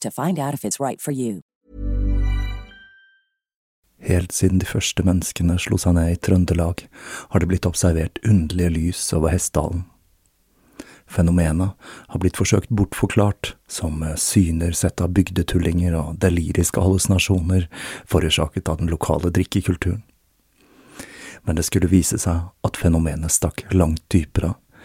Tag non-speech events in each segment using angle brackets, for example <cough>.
to find out if it's right for you. Helt siden de første menneskene slo seg ned i Trøndelag, har det blitt observert underlige lys over Hessdalen. Fenomenet har blitt forsøkt bortforklart som syner sett av bygdetullinger og deliriske hallusinasjoner forårsaket av den lokale drikkekulturen. Men det skulle vise seg at fenomenet stakk langt dypere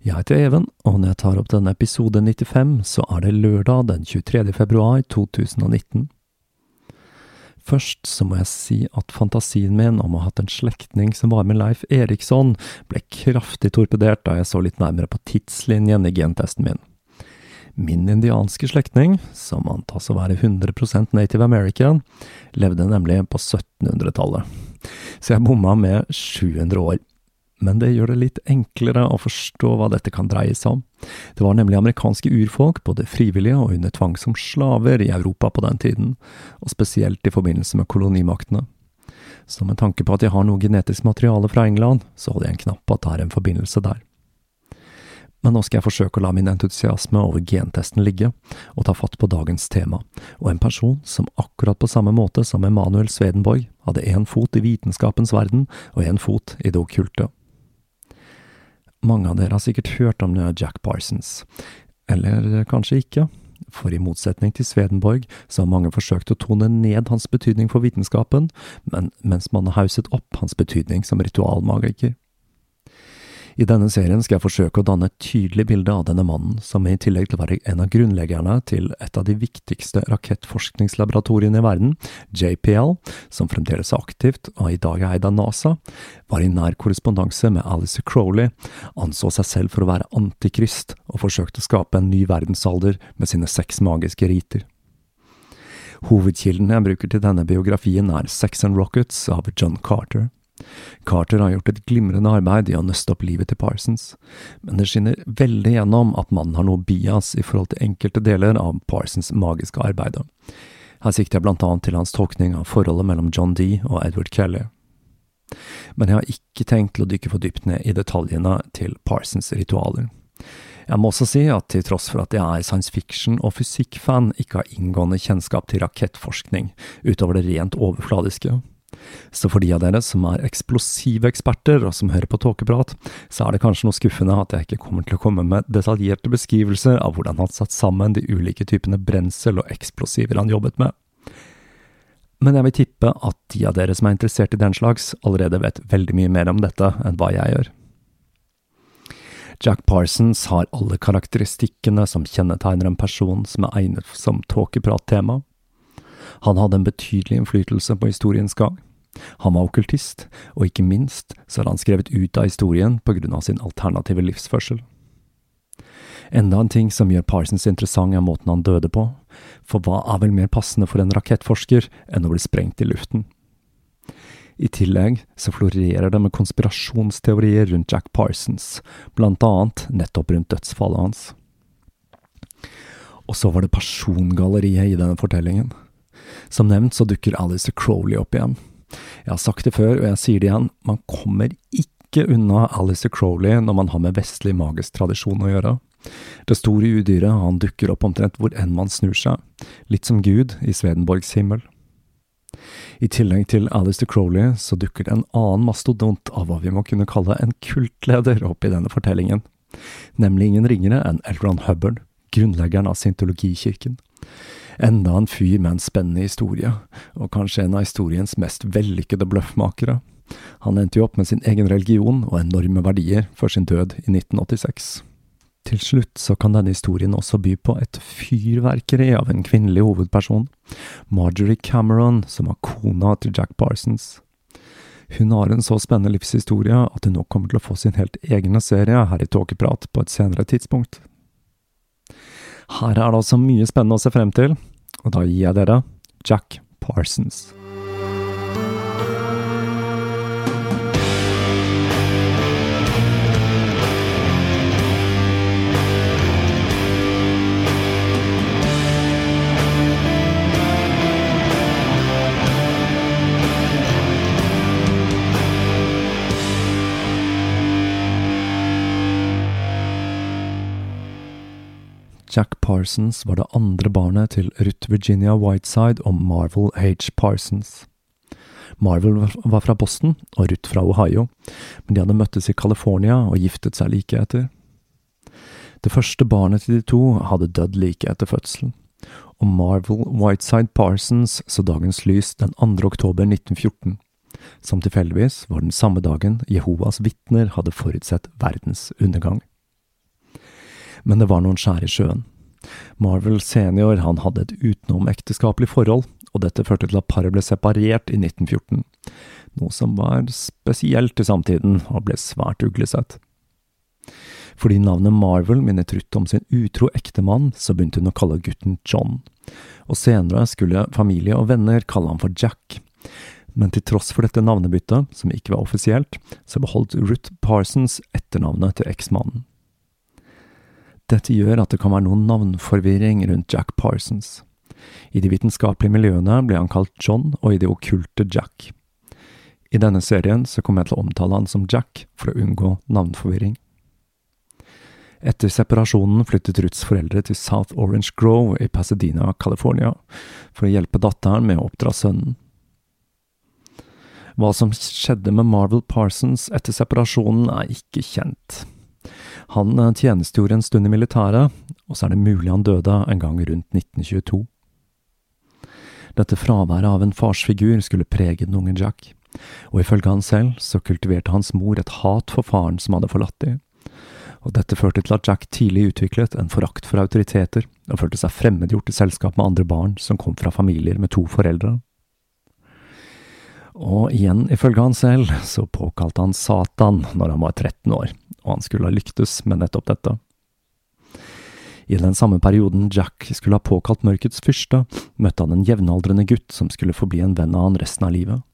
Jeg heter Even, og når jeg tar opp denne episode 95, så er det lørdag den 23. februar 2019. Først så må jeg si at fantasien min om å ha hatt en slektning som var med Leif Eriksson, ble kraftig torpedert da jeg så litt nærmere på tidslinjen i gentesten min. Min indianske slektning, som antas å være 100% native american, levde nemlig på 1700-tallet, så jeg bomma med 700 år men det gjør det litt enklere å forstå hva dette kan dreie seg om. Det var nemlig amerikanske urfolk, både frivillige og under tvang som slaver i Europa på den tiden, og spesielt i forbindelse med kolonimaktene. Så med tanke på at jeg har noe genetisk materiale fra England, så holder jeg en knapp på at det er en forbindelse der. Men nå skal jeg forsøke å la min entusiasme over gentesten ligge, og ta fatt på dagens tema, og en person som akkurat på samme måte som Emanuel Swedenborg hadde én fot i vitenskapens verden og én fot i det okkulte. Mange av dere har sikkert hørt om Jack Parsons, eller kanskje ikke, for i motsetning til Svedenborg så har mange forsøkt å tone ned hans betydning for vitenskapen, men mens man har hauset opp hans betydning som ritualmagiker. I denne serien skal jeg forsøke å danne et tydelig bilde av denne mannen, som i tillegg til å være en av grunnleggerne til et av de viktigste rakettforskningslaboratoriene i verden, JPL, som fremdeles er aktivt og i dag er eid av NASA, var i nær korrespondanse med Alice Crowley, anså seg selv for å være antikrist og forsøkte å skape en ny verdensalder med sine seks magiske riter. Hovedkilden jeg bruker til denne biografien er Sex and Rockets av John Carter. Carter har gjort et glimrende arbeid i å nøste opp livet til Parsons, men det skinner veldig gjennom at mannen har noe bias i forhold til enkelte deler av Parsons magiske arbeid. Her sikter jeg blant annet til hans tolkning av forholdet mellom John D og Edward Kelly. Men jeg har ikke tenkt til å dykke for dypt ned i detaljene til Parsons ritualer. Jeg må også si at til tross for at jeg er science fiction- og fysikkfan, ikke har inngående kjennskap til rakettforskning, utover det rent overfladiske. Så for de av dere som er eksplosive eksperter, og som hører på tåkeprat, så er det kanskje noe skuffende at jeg ikke kommer til å komme med detaljerte beskrivelser av hvordan han satt sammen de ulike typene brensel og eksplosiver han jobbet med. Men jeg vil tippe at de av dere som er interessert i den slags, allerede vet veldig mye mer om dette enn hva jeg gjør. Jack Parsons har alle karakteristikkene som kjennetegner en person som er egnet som tåkeprattema. Han hadde en betydelig innflytelse på historiens gang. Han var okkultist, og ikke minst så er han skrevet ut av historien på grunn av sin alternative livsførsel. Enda en ting som gjør Parsons interessant, er måten han døde på, for hva er vel mer passende for en rakettforsker enn å bli sprengt i luften? I tillegg så florerer det med konspirasjonsteorier rundt Jack Parsons, blant annet nettopp rundt dødsfallet hans. Og så var det persongalleriet i denne fortellingen. Som nevnt så dukker Alice Crowley opp igjen. Jeg har sagt det før, og jeg sier det igjen, man kommer ikke unna Alice Crowley når man har med vestlig magisk tradisjon å gjøre. Det store udyret, han dukker opp omtrent hvor enn man snur seg, litt som Gud i Svedenborgs himmel. I tillegg til Alistair Crowley så dukker det en annen mastodont av hva vi må kunne kalle en kultleder opp i denne fortellingen, nemlig ingen ringere enn Elron Hubbard, grunnleggeren av scientologikirken. Enda en fyr med en spennende historie, og kanskje en av historiens mest vellykkede bløffmakere. Han endte jo opp med sin egen religion og enorme verdier før sin død i 1986. Til slutt så kan denne historien også by på et fyrverkeri av en kvinnelig hovedperson, Marjorie Cameron, som var kona til Jack Parsons. Hun har en så spennende livshistorie at hun nå kommer til å få sin helt egne serie her i Tåkeprat på et senere tidspunkt. Her er det altså mye spennende å se frem til, og da gir jeg dere Jack Parsons. Jack Parsons var det andre barnet til Ruth Virginia Whiteside og Marvel H. Parsons. Marvel var fra Boston og Ruth fra Ohio, men de hadde møttes i California og giftet seg like etter. Det første barnet til de to hadde dødd like etter fødselen, og Marvel Whiteside Parsons så dagens lys den 2. oktober 1914, som tilfeldigvis var den samme dagen Jehovas vitner hadde forutsett verdens undergang men det var noen skjær i sjøen. Marvel senior han hadde et utenomekteskapelig forhold, og dette førte til at paret ble separert i 1914, noe som var spesielt i samtiden og ble svært uglesett. Fordi navnet Marvel minnet Ruth om sin utro ektemann, så begynte hun å kalle gutten John, og senere skulle familie og venner kalle ham for Jack. Men til tross for dette navnebyttet, som ikke var offisielt, så beholdt Ruth Parsons etternavnet til eksmannen. Dette gjør at det kan være noen navnforvirring rundt Jack Parsons. I de vitenskapelige miljøene ble han kalt John, og i det okkulte Jack. I denne serien så kommer jeg til å omtale han som Jack, for å unngå navnforvirring. Etter separasjonen flyttet Ruths foreldre til South Orange Grove i Pasadena, California, for å hjelpe datteren med å oppdra sønnen. Hva som skjedde med Marvel Parsons etter separasjonen, er ikke kjent. Han eh, tjenestegjorde en stund i militæret, og så er det mulig han døde en gang rundt 1922. Dette fraværet av en farsfigur skulle prege den unge Jack, og ifølge han selv så kultiverte hans mor et hat for faren som hadde forlatt dem. Og dette førte til at Jack tidlig utviklet en forakt for autoriteter, og følte seg fremmedgjort i selskap med andre barn som kom fra familier med to foreldre. Og igjen, ifølge han selv, så påkalte han Satan når han var 13 år, og han skulle ha lyktes med nettopp dette. I den samme perioden Jack skulle ha påkalt mørkets fyrste, møtte han en jevnaldrende gutt som skulle forbli en venn av han resten av livet,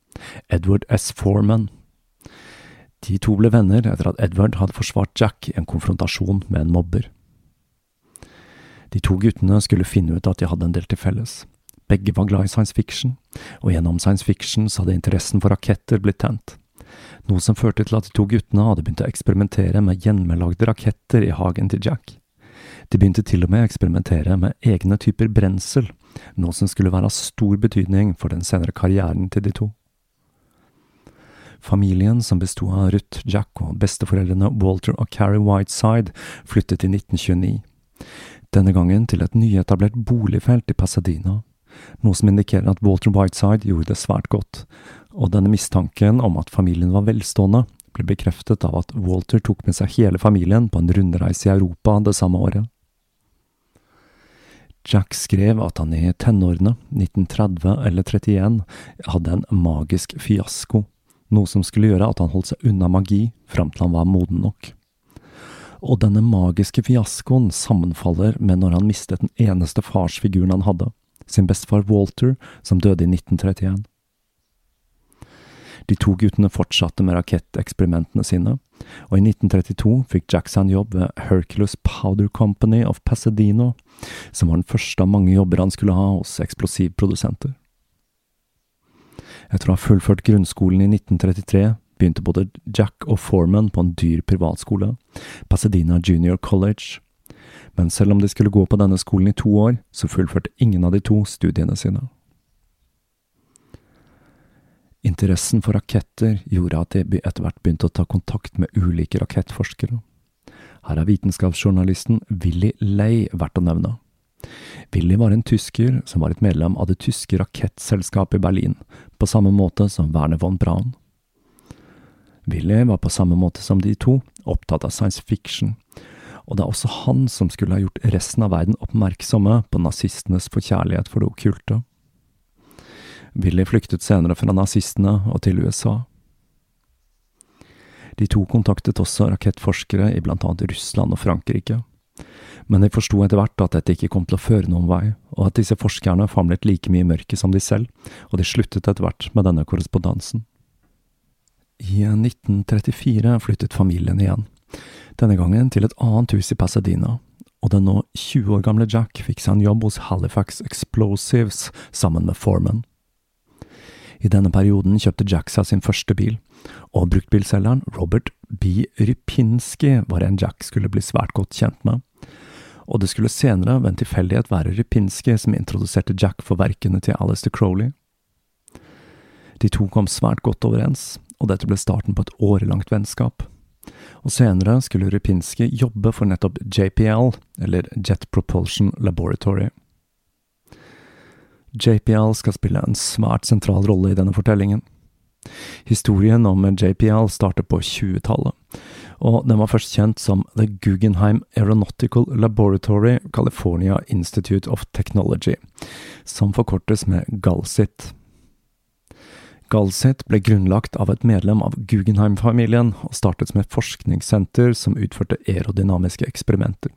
Edward S. Foreman. De to ble venner etter at Edward hadde forsvart Jack i en konfrontasjon med en mobber. De to guttene skulle finne ut at de hadde en del til felles. Begge var glad i science fiction, og gjennom science fiction så hadde interessen for raketter blitt tent noe som førte til at de to guttene hadde begynt å eksperimentere med gjennomlagde raketter i hagen til Jack. De begynte til og med å eksperimentere med egne typer brensel, noe som skulle være av stor betydning for den senere karrieren til de to. Familien, som besto av Ruth, Jack og besteforeldrene Walter og Carrie Whiteside, flyttet i 1929. Denne gangen til et nyetablert boligfelt i Pasadena, noe som indikerer at Walter Whiteside gjorde det svært godt, og denne mistanken om at familien var velstående, ble bekreftet av at Walter tok med seg hele familien på en rundreise i Europa det samme året. Jack skrev at han i tenårene, 1930 eller 31, hadde en magisk fiasko, noe som skulle gjøre at han holdt seg unna magi fram til han var moden nok. Og denne magiske fiaskoen sammenfaller med når han mistet den eneste farsfiguren han hadde, sin bestefar Walter, som døde i 1931. De to guttene fortsatte med raketteksperimentene sine, og i 1932 fikk Jackson jobb ved Hercules Powder Company of Pasadena, som var den første av mange jobber han skulle ha hos eksplosivprodusenter. Etter å ha fullført grunnskolen i 1933 begynte både Jack og Foreman på en dyr privatskole, Pasadena Junior College. Men selv om de skulle gå på denne skolen i to år, så fullførte ingen av de to studiene sine. Interessen for raketter gjorde at de etter hvert begynte å ta kontakt med ulike rakettforskere. Her er vitenskapsjournalisten Willy Ley verdt å nevne. Willy var en tysker som var et medlem av det tyske rakettselskapet i Berlin, på samme måte som Werner von Braun. Willy var på samme måte som de to opptatt av science fiction, og det er også han som skulle ha gjort resten av verden oppmerksomme på nazistenes forkjærlighet for det okkulte. Willy flyktet senere fra nazistene og til USA. De to kontaktet også rakettforskere i blant annet Russland og Frankrike. Men de forsto etter hvert at dette ikke kom til å føre noen vei, og at disse forskerne famlet like mye i mørket som de selv, og de sluttet etter hvert med denne korrespondansen. I 1934 flyttet familien igjen, denne gangen til et annet hus i Pasadena, og den nå 20 år gamle Jack fikk seg en jobb hos Halifax Explosives sammen med Foreman. I denne perioden kjøpte seg sin første bil, og bruktbilselgeren Robert B. Rypinski var en Jack skulle bli svært godt kjent med. Og det skulle senere ved en tilfeldighet være Rypinski som introduserte Jack for verkene til Alistair Crowley. De to kom svært godt overens, og dette ble starten på et årelangt vennskap. Og senere skulle Rypinski jobbe for nettopp JPL, eller Jet Propulsion Laboratory. JPL skal spille en svært sentral rolle i denne fortellingen. Historien om JPL starter på 20-tallet, og den var først kjent som The Guggenheim Aeronautical Laboratory California Institute of Technology, som forkortes med GALSIT. GALSIT ble grunnlagt av et medlem av Guggenheim-familien, og startet som et forskningssenter som utførte aerodynamiske eksperimenter.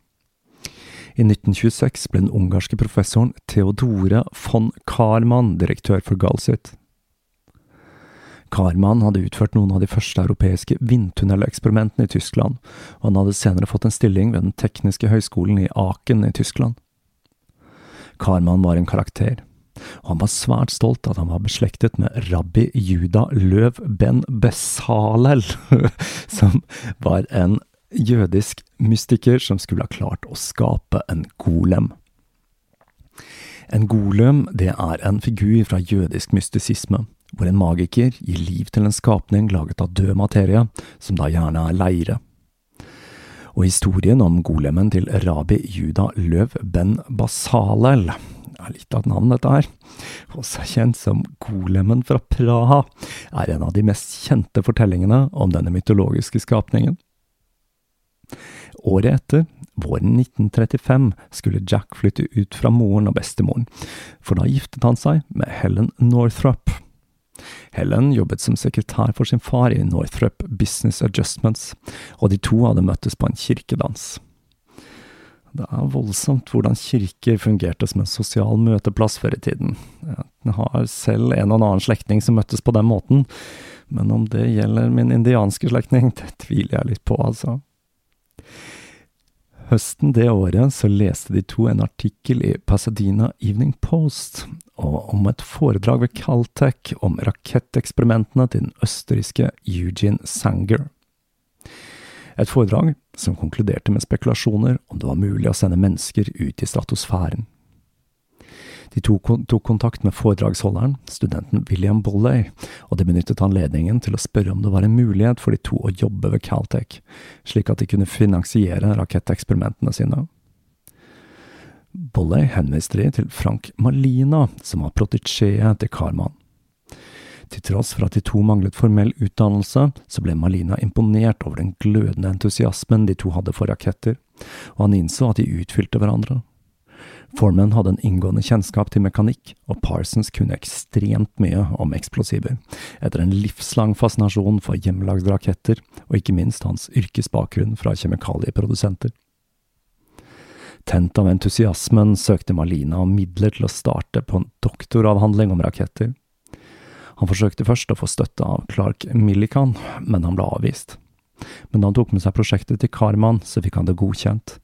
I 1926 ble den ungarske professoren Theodore von Karman direktør for Galsit. Karman hadde utført noen av de første europeiske vindtunneleksperimentene i Tyskland, og han hadde senere fått en stilling ved Den tekniske høgskolen i Aken i Tyskland. Karman var en karakter, og han var svært stolt at han var beslektet med rabbi Juda Løv ben Besalel, <laughs> som var en jødisk mystiker som skulle ha klart å skape en golem. En golem det er en figur fra jødisk mystisisme, hvor en magiker gir liv til en skapning laget av død materie, som da gjerne er leire. Og historien om golemen til rabi Juda Løv ben Basalel er litt av et navn, dette her, også kjent som Golemen fra Praha, er en av de mest kjente fortellingene om denne mytologiske skapningen. Året etter, våren 1935, skulle Jack flytte ut fra moren og bestemoren, for da giftet han seg med Helen Northrup. Helen jobbet som sekretær for sin far i Northrup Business Adjustments, og de to hadde møttes på en kirkedans. Det er voldsomt hvordan kirker fungerte som en sosial møteplass før i tiden. Jeg har selv en og annen slektning som møttes på den måten, men om det gjelder min indianske slektning, det tviler jeg litt på, altså. Høsten det året så leste de to en artikkel i Pasadena Evening Post om et foredrag ved Caltech om raketteksperimentene til den østerrikske Eugene Sanger. Et foredrag som konkluderte med spekulasjoner om det var mulig å sende mennesker ut i stratosfæren. De tok, tok kontakt med foredragsholderen, studenten William Bolley, og de benyttet anledningen til å spørre om det var en mulighet for de to å jobbe ved Caltech, slik at de kunne finansiere raketteksperimentene sine. Bolley henviste de til Frank Malina, som var protegéet til Karman. Til tross for at de to manglet formell utdannelse, så ble Malina imponert over den glødende entusiasmen de to hadde for raketter, og han innså at de utfylte hverandre. Foreman hadde en inngående kjennskap til mekanikk, og Parsons kunne ekstremt mye om eksplosiver, etter en livslang fascinasjon for hjemmelagde raketter, og ikke minst hans yrkesbakgrunn fra kjemikalieprodusenter. Tent av entusiasmen søkte Malina om midler til å starte på en doktoravhandling om raketter. Han forsøkte først å få støtte av Clark Millikan, men han ble avvist. Men da han tok med seg prosjektet til Karman, så fikk han det godkjent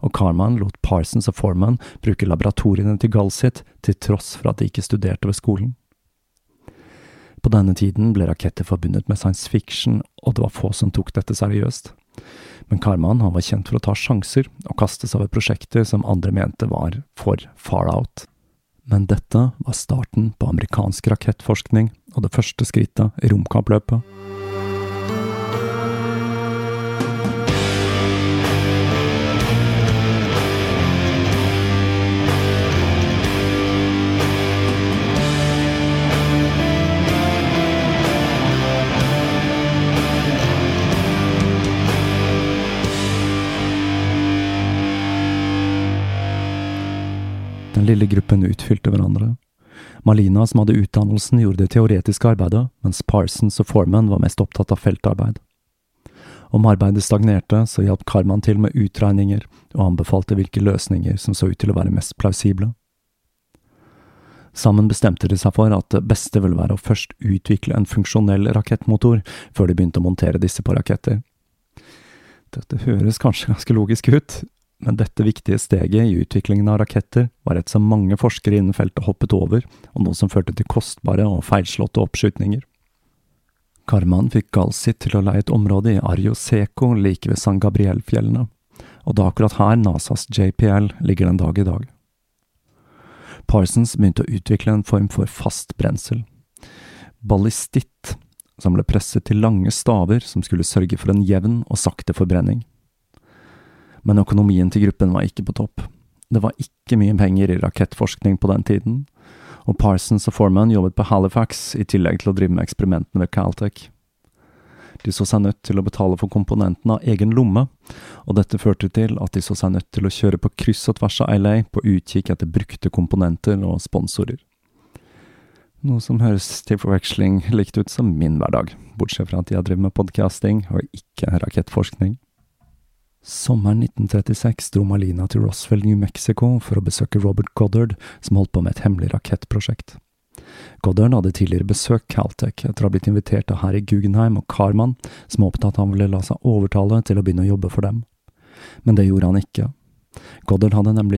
og Carman lot Parsons og Foreman bruke laboratoriene til Gulsit, til tross for at de ikke studerte ved skolen. På denne tiden ble raketter forbundet med science fiction, og det var få som tok dette seriøst. Men Karman var kjent for å ta sjanser, og kaste seg over prosjekter som andre mente var for far out. Men dette var starten på amerikansk rakettforskning, og det første skrittet i romkappløpet. Lille gruppen utfylte hverandre. Malina, som hadde utdannelsen, gjorde det teoretiske arbeidet, mens Parsons og Foreman var mest opptatt av feltarbeid. Om arbeidet stagnerte, så hjalp Karman til med utregninger og anbefalte hvilke løsninger som så ut til å være mest plausible. Sammen bestemte de seg for at det beste ville være å først utvikle en funksjonell rakettmotor, før de begynte å montere disse på raketter. Dette høres kanskje ganske logisk ut, men dette viktige steget i utviklingen av raketter var et som mange forskere innen feltet hoppet over, og noe som førte til kostbare og feilslåtte oppskytninger. Karman fikk Galsit til å leie et område i Arjo Seco like ved San Gabriel-fjellene, og det er akkurat her NASAs JPL ligger den dag i dag. Parsons begynte å utvikle en form for fast brensel, ballistitt, som ble presset til lange staver som skulle sørge for en jevn og sakte forbrenning men økonomien til gruppen var ikke på topp. Det var ikke mye penger i rakettforskning på den tiden, og Parsons og Foreman jobbet på Halifax i tillegg til å drive med eksperimentene ved Caltech. De så seg nødt til å betale for komponentene av egen lomme, og dette førte til at de så seg nødt til å kjøre på kryss og tvers av LA på utkikk etter brukte komponenter og sponsorer. Noe som høres til forveksling likt ut som min hverdag, bortsett fra at jeg driver med podcasting og ikke rakettforskning. Sommeren 1936 dro Malina til Roswell, New Mexico for å besøke Robert Goddard, som holdt på med et hemmelig rakettprosjekt. Goddard hadde tidligere besøkt Caltech etter å ha blitt invitert av Harry Guggenheim og Carman, som håpet at han ville la seg overtale til å begynne å jobbe for dem. Men det gjorde han ikke. Goddard hadde nemlig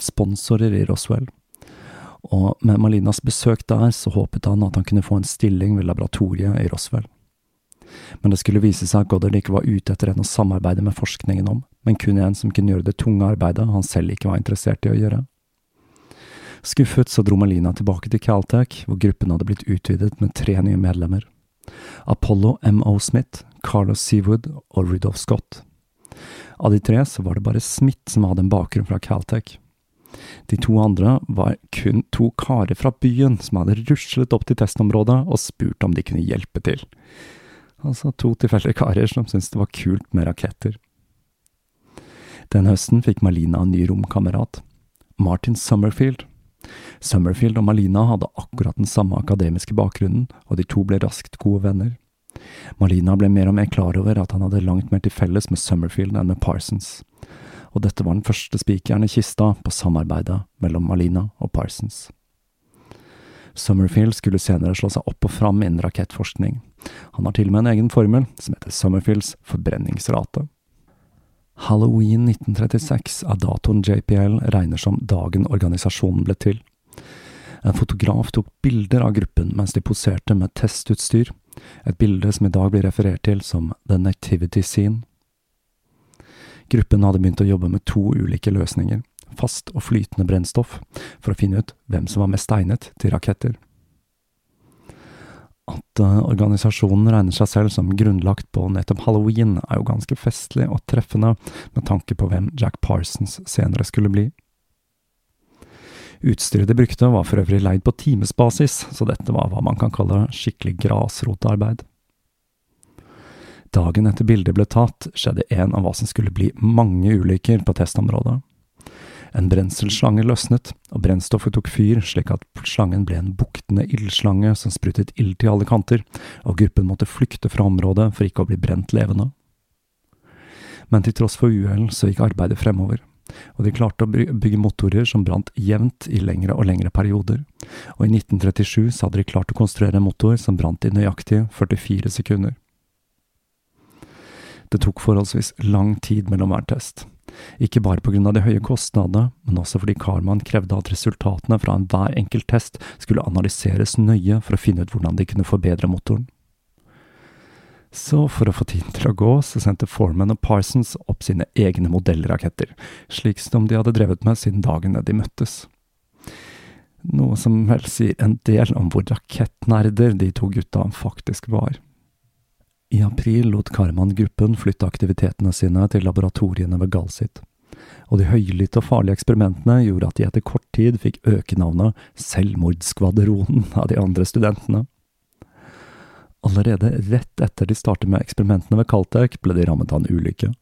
Sponsorer i Roswell. Og med Malinas besøk der, så håpet han at han kunne få en stilling ved laboratoriet i Roswell. Men det skulle vise seg at Goddard ikke var ute etter en å samarbeide med forskningen om, men kun en som kunne gjøre det tunge arbeidet han selv ikke var interessert i å gjøre. Skuffet så dro Malina tilbake til Caltech, hvor gruppen hadde blitt utvidet med tre nye medlemmer. Apollo M.O. Smith, Carlos Seawood og Rudolph Scott. Av de tre så var det bare Smith som hadde en bakgrunn fra Caltech. De to andre var kun to karer fra byen som hadde ruslet opp til testområdet og spurt om de kunne hjelpe til. Altså to tilfeldige karer som syntes det var kult med raketter. Den høsten fikk Malina en ny romkamerat, Martin Summerfield. Summerfield og Malina hadde akkurat den samme akademiske bakgrunnen, og de to ble raskt gode venner. Malina ble mer og mer klar over at han hadde langt mer til felles med Summerfield enn med Parsons, og dette var den første spikeren i kista på samarbeidet mellom Malina og Parsons. Summerfield skulle senere slå seg opp og fram innen rakettforskning. Han har til og med en egen formel, som heter Summerfields forbrenningsrate. Halloween 1936 er datoen JPL regner som dagen organisasjonen ble til. En fotograf tok bilder av gruppen mens de poserte med testutstyr, et bilde som i dag blir referert til som The Nativity Scene. Gruppen hadde begynt å jobbe med to ulike løsninger, fast og flytende brennstoff, for å finne ut hvem som var mest egnet til raketter. At uh, organisasjonen regner seg selv som grunnlagt på nettopp halloween, er jo ganske festlig og treffende med tanke på hvem Jack Parsons senere skulle bli. Utstyret de brukte var for øvrig leid på timesbasis, så dette var hva man kan kalle skikkelig grasrotarbeid. Dagen etter bildet ble tatt, skjedde en av hva som skulle bli mange ulykker på testområdet. En brenselslange løsnet, og brennstoffet tok fyr slik at slangen ble en buktende ildslange som sprutet ild til alle kanter, og gruppen måtte flykte fra området for ikke å bli brent levende. Men til tross for uhell så gikk arbeidet fremover, og de klarte å bygge motorer som brant jevnt i lengre og lengre perioder, og i 1937 så hadde de klart å konstruere en motor som brant i nøyaktig 44 sekunder. Det tok forholdsvis lang tid mellom hver test, ikke bare av de høye kostnadene, men også fordi Karman krevde at resultatene fra enhver enkelt test skulle analyseres nøye for å finne ut hvordan de kunne forbedre motoren. Så for å få tiden til å gå, så sendte Foreman og Parsons opp sine egne modellraketter, slik som de hadde drevet med siden dagene de møttes. Noe som vel sier en del om hvor rakettnerder de to gutta faktisk var. I april lot Karman-gruppen flytte aktivitetene sine til laboratoriene ved Galsit, og de høylytte og farlige eksperimentene gjorde at de etter kort tid fikk øke navnet Selvmordsskvadronen av de andre studentene. Allerede rett etter de startet med eksperimentene ved Caltech, ble de rammet av en ulykke.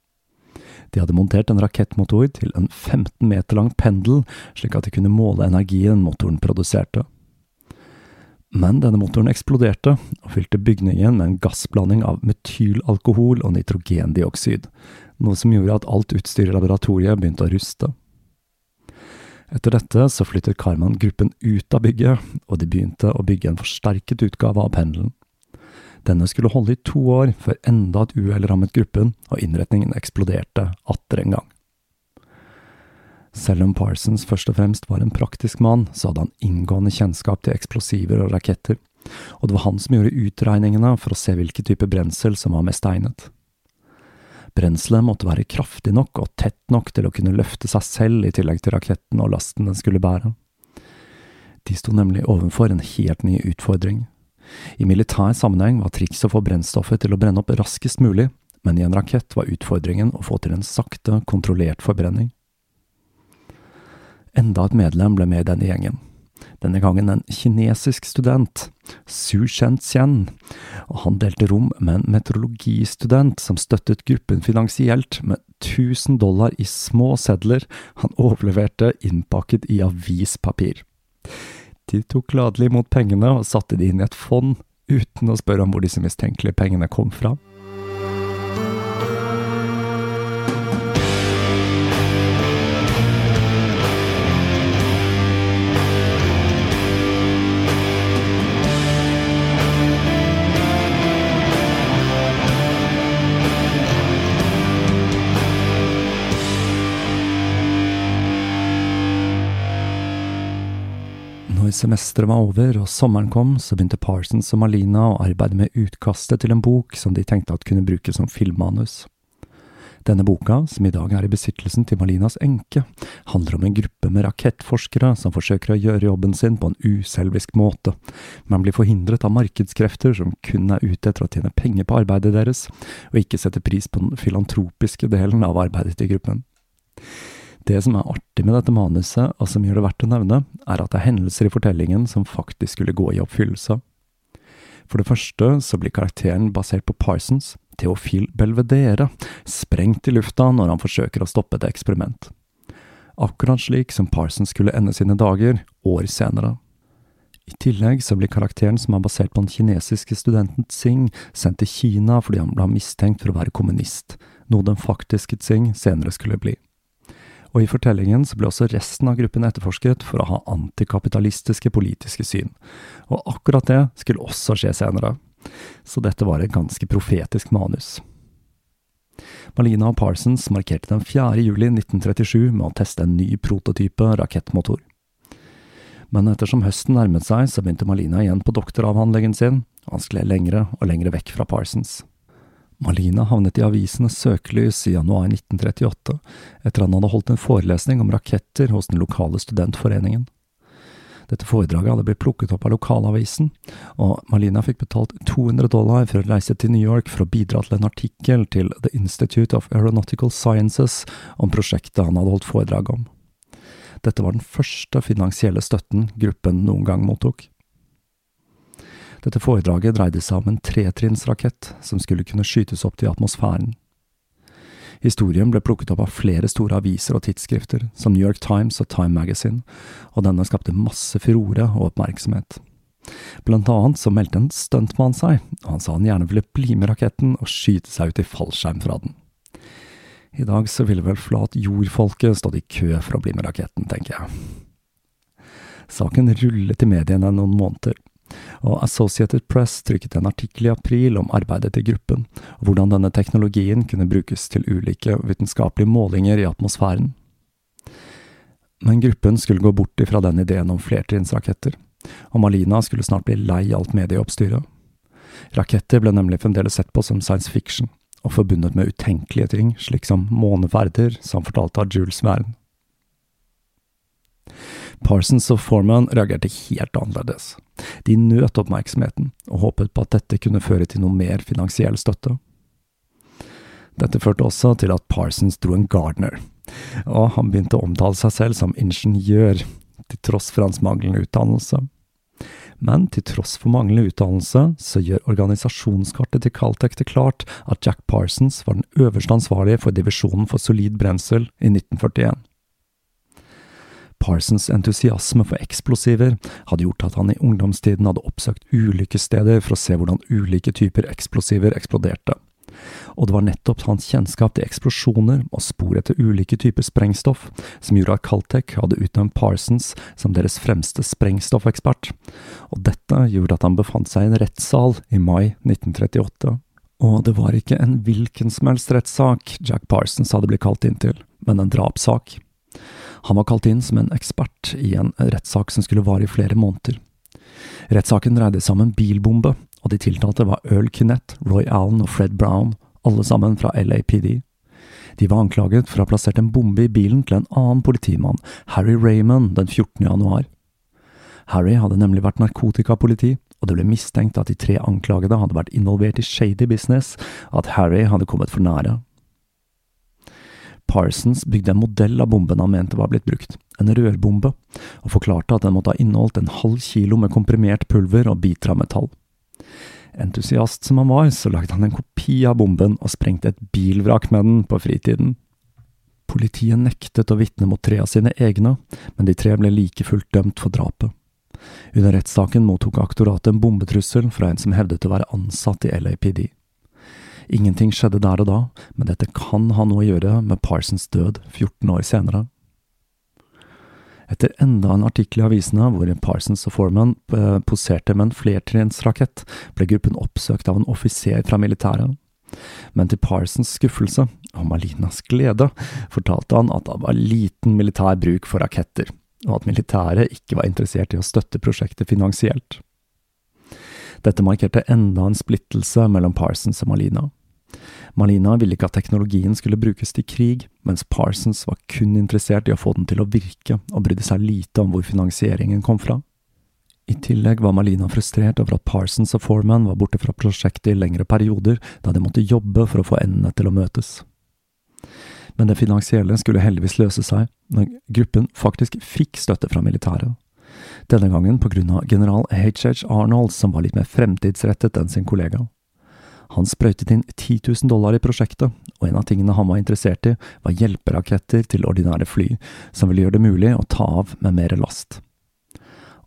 De hadde montert en rakettmotor til en 15 meter lang pendel, slik at de kunne måle energien motoren produserte. Men denne motoren eksploderte og fylte bygningen med en gassblanding av metylalkohol og nitrogendioksid, noe som gjorde at alt utstyr i laboratoriet begynte å ruste. Etter dette så flyttet Karman gruppen ut av bygget, og de begynte å bygge en forsterket utgave av pendelen. Denne skulle holde i to år før enda et uhell rammet gruppen, og innretningen eksploderte atter en gang. Selv om Parsons først og fremst var en praktisk mann, så hadde han inngående kjennskap til eksplosiver og raketter, og det var han som gjorde utregningene for å se hvilken type brensel som var mest egnet. Brenselet måtte være kraftig nok og tett nok til å kunne løfte seg selv i tillegg til raketten og lasten den skulle bære. De sto nemlig overfor en helt ny utfordring. I militær sammenheng var trikset å få brennstoffet til å brenne opp raskest mulig, men i en rakett var utfordringen å få til en sakte, kontrollert forbrenning. Enda et medlem ble med i denne gjengen. Denne gangen en kinesisk student, Su Shen-Chen, og han delte rom med en meteorologistudent som støttet gruppen finansielt med 1000 dollar i små sedler han overleverte innpakket i avispapir. De tok gladelig imot pengene og satte de inn i et fond, uten å spørre om hvor disse mistenkelige pengene kom fra. Semesteret var over og sommeren kom, så begynte Parsons og Malina å arbeide med utkastet til en bok som de tenkte at kunne brukes som filmmanus. Denne boka, som i dag er i besittelsen til Malinas enke, handler om en gruppe med rakettforskere som forsøker å gjøre jobben sin på en uselvisk måte, men blir forhindret av markedskrefter som kun er ute etter å tjene penger på arbeidet deres, og ikke setter pris på den filantropiske delen av arbeidet til gruppen. Det som er artig med dette manuset, og som gjør det verdt å nevne, er at det er hendelser i fortellingen som faktisk skulle gå i oppfyllelse. For det første så blir karakteren basert på Parsons, Theophil Belvedere, sprengt i lufta når han forsøker å stoppe et eksperiment. Akkurat slik som Parsons skulle ende sine dager, år senere. I tillegg så blir karakteren som er basert på den kinesiske studenten Tsing, sendt til Kina fordi han ble mistenkt for å være kommunist, noe den faktiske Tsing senere skulle bli. Og i fortellingen så ble også resten av gruppen etterforsket for å ha antikapitalistiske politiske syn, og akkurat det skulle også skje senere. Så dette var et ganske profetisk manus. Malina og Parsons markerte den 4. juli 1937 med å teste en ny prototype rakettmotor. Men ettersom høsten nærmet seg, så begynte Malina igjen på doktoravhandlingen sin, og han skled lengre og lengre vekk fra Parsons. Malina havnet i avisenes søkelys i januar 1938, etter at han hadde holdt en forelesning om raketter hos den lokale studentforeningen. Dette foredraget hadde blitt plukket opp av lokalavisen, og Malina fikk betalt 200 dollar for å reise til New York for å bidra til en artikkel til The Institute of Aeronautical Sciences om prosjektet han hadde holdt foredrag om. Dette var den første finansielle støtten gruppen noen gang mottok. Dette foredraget dreide seg om en tretrinnsrakett som skulle kunne skytes opp til atmosfæren. Historien ble plukket opp av flere store aviser og tidsskrifter, som New York Times og Time Magazine, og denne skapte masse furore og oppmerksomhet. Blant annet så meldte en stuntmann seg, og han sa han gjerne ville bli med raketten og skyte seg ut i fallskjerm fra den. I dag så ville vel flat jordfolket stått i kø for å bli med raketten, tenker jeg. Saken rullet i mediene noen måneder, og Associated Press trykket en artikkel i april om arbeidet til gruppen, og hvordan denne teknologien kunne brukes til ulike vitenskapelige målinger i atmosfæren. Men gruppen skulle gå bort ifra den ideen om flertrinnsraketter, og Malina skulle snart bli lei alt medieoppstyret. Raketter ble nemlig fremdeles sett på som science fiction, og forbundet med utenkelige ting, slik som måneferder, som fortalte av Jules Verne. Parsons og Foreman reagerte helt annerledes. De nøt oppmerksomheten, og håpet på at dette kunne føre til noe mer finansiell støtte. Dette førte også til at Parsons dro en gardener, og han begynte å omtale seg selv som ingeniør, til tross for hans manglende utdannelse. Men til tross for manglende utdannelse, så gjør organisasjonskartet til Caltech det klart at Jack Parsons var den øverste ansvarlige for divisjonen for solid brensel i 1941. Parsons entusiasme for eksplosiver hadde gjort at han i ungdomstiden hadde oppsøkt ulike steder for å se hvordan ulike typer eksplosiver eksploderte. Og det var nettopp hans kjennskap til eksplosjoner og spor etter ulike typer sprengstoff som gjorde at Caltech hadde utnevnt Parsons som deres fremste sprengstoffekspert, og dette gjorde at han befant seg i en rettssal i mai 1938. Og det var ikke en hvilken som helst rettssak Jack Parsons hadde blitt kalt inn til, men en drapssak. Han var kalt inn som en ekspert i en rettssak som skulle vare i flere måneder. Rettssaken dreide seg om en bilbombe, og de tiltalte var Earl Kinnett, Roy Allen og Fred Brown, alle sammen fra LAPD. De var anklaget for å ha plassert en bombe i bilen til en annen politimann, Harry Raymond, den 14. januar. Harry hadde nemlig vært narkotikapoliti, og det ble mistenkt at de tre anklagede hadde vært involvert i shady business, at Harry hadde kommet for nære. Parsons bygde en modell av bomben han mente var blitt brukt, en rørbombe, og forklarte at den måtte ha inneholdt en halv kilo med komprimert pulver og biter av metall. Entusiast som han var, så lagde han en kopi av bomben og sprengte et bilvrak med den på fritiden. Politiet nektet å vitne mot tre av sine egne, men de tre ble like fullt dømt for drapet. Under rettssaken mottok aktoratet en bombetrussel fra en som hevdet å være ansatt i LAPD. Ingenting skjedde der og da, men dette kan ha noe å gjøre med Parsons død 14 år senere. Etter enda en artikkel i avisene hvor Parsons og Foreman eh, poserte med en flertrinnsrakett, ble gruppen oppsøkt av en offiser fra militæret. Men til Parsons skuffelse, og Malinas glede, fortalte han at det var liten militær bruk for raketter, og at militæret ikke var interessert i å støtte prosjektet finansielt. Dette markerte enda en splittelse mellom Parsons og Malina. Malina ville ikke at teknologien skulle brukes til krig, mens Parsons var kun interessert i å få den til å virke, og brydde seg lite om hvor finansieringen kom fra. I tillegg var Malina frustrert over at Parsons og Foreman var borte fra prosjektet i lengre perioder, da de måtte jobbe for å få endene til å møtes. Men det finansielle skulle heldigvis løse seg, når gruppen faktisk fikk støtte fra militæret. Denne gangen på grunn av general HH Arnold, som var litt mer fremtidsrettet enn sin kollega. Han sprøytet inn 10 000 dollar i prosjektet, og en av tingene han var interessert i, var hjelperaketter til ordinære fly, som ville gjøre det mulig å ta av med mer last.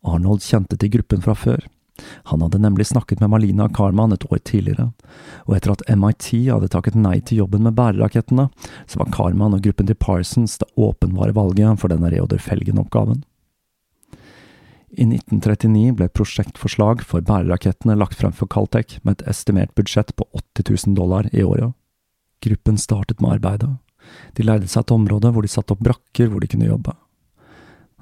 Arnold kjente til gruppen fra før. Han hadde nemlig snakket med Malina Karman et år tidligere, og etter at MIT hadde takket nei til jobben med bærerakettene, så var Karman og gruppen til Parsons det åpenbare valget for denne Reodor Felgen-oppgaven. I 1939 ble prosjektforslag for bærerakettene lagt frem for Caltech med et estimert budsjett på 80 000 dollar i året. Gruppen startet med arbeidet. De leide seg et område hvor de satte opp brakker hvor de kunne jobbe.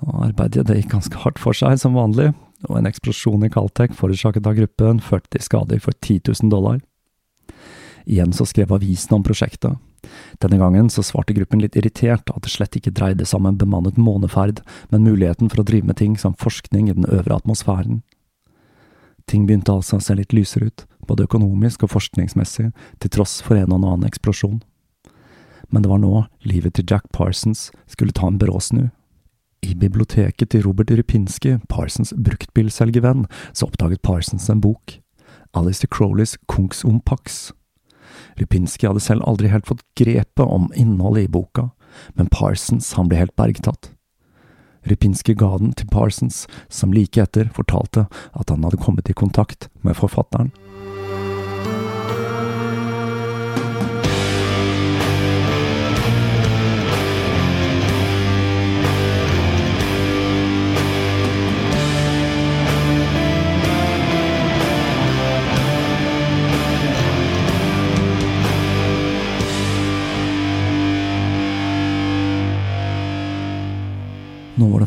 Og arbeidet det gikk ganske hardt for seg, som vanlig, og en eksplosjon i Caltech forårsaket av gruppen førte til skader for 10 000 dollar. Igjen så skrev avisen om prosjektet. Denne gangen så svarte gruppen litt irritert at det slett ikke dreide seg om en bemannet måneferd, men muligheten for å drive med ting som forskning i den øvre atmosfæren. Ting begynte altså å se litt lysere ut, både økonomisk og forskningsmessig, til tross for en og annen eksplosjon. Men det var nå livet til Jack Parsons skulle ta en brå snu. I biblioteket til Robert Rypinski, Parsons bruktbilselgervenn, så oppdaget Parsons en bok, Alistair Crowleys Kungs om Pax. Rypinski hadde selv aldri helt fått grepet om innholdet i boka, men Parsons han ble helt bergtatt. Rypinski ga den til Parsons, som like etter fortalte at han hadde kommet i kontakt med forfatteren.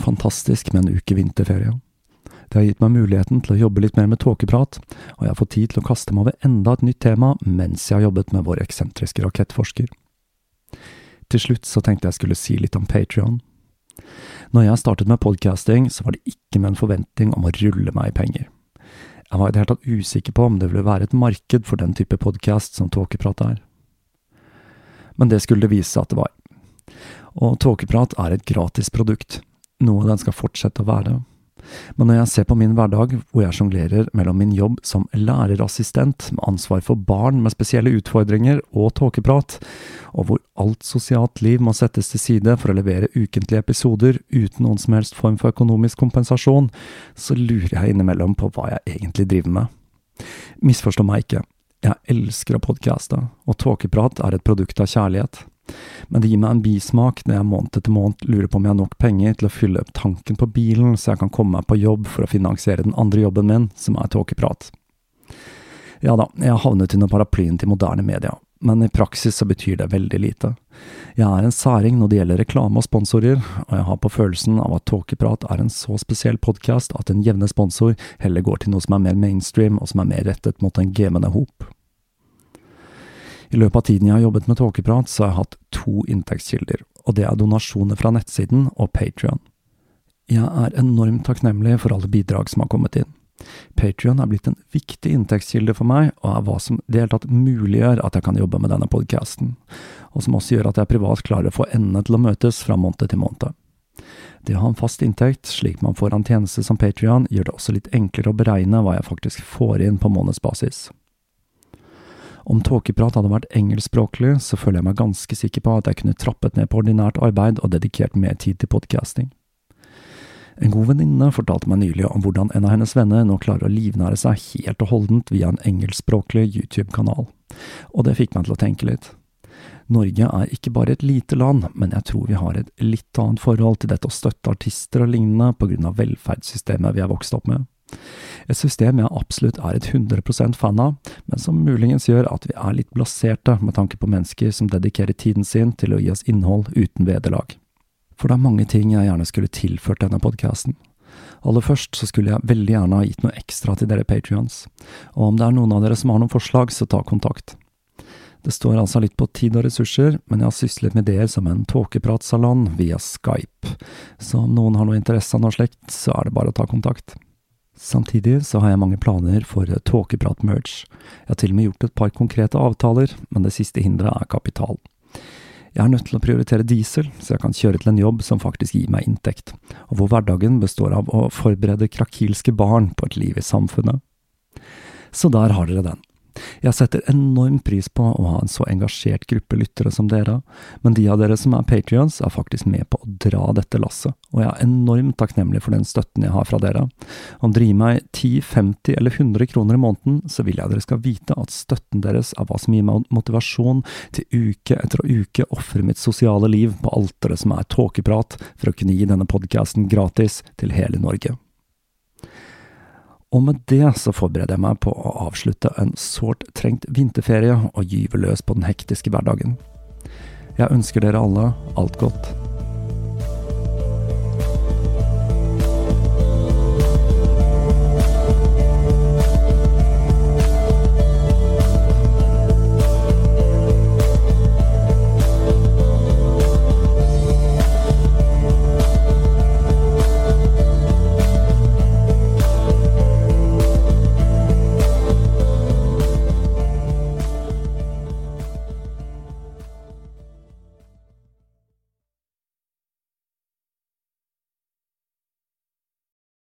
Fantastisk med en uke vinterferie. Det har gitt meg muligheten til å jobbe litt mer med tåkeprat, og jeg har fått tid til å kaste meg over enda et nytt tema mens jeg har jobbet med vår eksentriske rakettforsker. Til slutt så tenkte jeg skulle si litt om Patrion. Når jeg startet med podcasting, så var det ikke med en forventning om å rulle meg i penger. Jeg var i det hele tatt usikker på om det ville være et marked for den type podkast som Tåkeprat er. Men det skulle det vise seg at det var. Og Tåkeprat er et gratis produkt, noe den skal fortsette å være. Men når jeg ser på min hverdag, hvor jeg sjonglerer mellom min jobb som lærerassistent med ansvar for barn med spesielle utfordringer og tåkeprat, og hvor alt sosialt liv må settes til side for å levere ukentlige episoder uten noen som helst form for økonomisk kompensasjon, så lurer jeg innimellom på hva jeg egentlig driver med. Misforstå meg ikke, jeg elsker å podcaste, og tåkeprat er et produkt av kjærlighet. Men det gir meg en bismak når jeg måned etter måned lurer på om jeg har nok penger til å fylle opp tanken på bilen, så jeg kan komme meg på jobb for å finansiere den andre jobben min, som er tåkeprat. Ja da, jeg har havnet under paraplyen til moderne media, men i praksis så betyr det veldig lite. Jeg er en særing når det gjelder reklame og sponsorer, og jeg har på følelsen av at Tåkeprat er en så spesiell podkast at en jevne sponsor heller går til noe som er mer mainstream og som er mer rettet mot en gamende hop. I løpet av tiden jeg har jobbet med Tåkeprat, så har jeg hatt to inntektskilder, og det er donasjoner fra nettsiden og Patrion. Jeg er enormt takknemlig for alle bidrag som har kommet inn. Patrion er blitt en viktig inntektskilde for meg, og er hva som det hele tatt muliggjør at jeg kan jobbe med denne podkasten, og som også gjør at jeg privat klarer å få endene til å møtes fra måned til måned. Det å ha en fast inntekt, slik man får en tjeneste som Patrion, gjør det også litt enklere å beregne hva jeg faktisk får inn på månedsbasis. Om tåkeprat hadde vært engelskspråklig, så føler jeg meg ganske sikker på at jeg kunne trappet ned på ordinært arbeid og dedikert mer tid til podcasting. En god venninne fortalte meg nylig om hvordan en av hennes venner nå klarer å livnære seg helt og holdent via en engelskspråklig YouTube-kanal, og det fikk meg til å tenke litt. Norge er ikke bare et lite land, men jeg tror vi har et litt annet forhold til dette å støtte artister og lignende på grunn av velferdssystemet vi er vokst opp med. Et system jeg absolutt er et 100 fan av, men som muligens gjør at vi er litt blaserte med tanke på mennesker som dedikerer tiden sin til å gi oss innhold uten vederlag. For det er mange ting jeg gjerne skulle tilført denne podkasten. Aller først så skulle jeg veldig gjerne ha gitt noe ekstra til dere patrions, og om det er noen av dere som har noen forslag, så ta kontakt. Det står altså litt på tid og ressurser, men jeg har syslet med ideer som en tåkepratsalong via Skype, så om noen har noe interesse av noe slikt, så er det bare å ta kontakt. Samtidig så har jeg mange planer for Tåkeprat-merch. Jeg har til og med gjort et par konkrete avtaler, men det siste hinderet er kapital. Jeg er nødt til å prioritere diesel, så jeg kan kjøre til en jobb som faktisk gir meg inntekt, og hvor hverdagen består av å forberede krakilske barn på et liv i samfunnet. Så der har dere den. Jeg setter enorm pris på å ha en så engasjert gruppe lyttere som dere, men de av dere som er patrions, er faktisk med på å dra dette lasset, og jeg er enormt takknemlig for den støtten jeg har fra dere. Om dere gir meg 10, 50 eller 100 kroner i måneden, så vil jeg dere skal vite at støtten deres er hva som gir meg motivasjon til uke etter uke ofre mitt sosiale liv på alteret som er tåkeprat, for å kunne gi denne podkasten gratis til hele Norge. Og med det så forbereder jeg meg på å avslutte en sårt trengt vinterferie og gyve løs på den hektiske hverdagen. Jeg ønsker dere alle alt godt.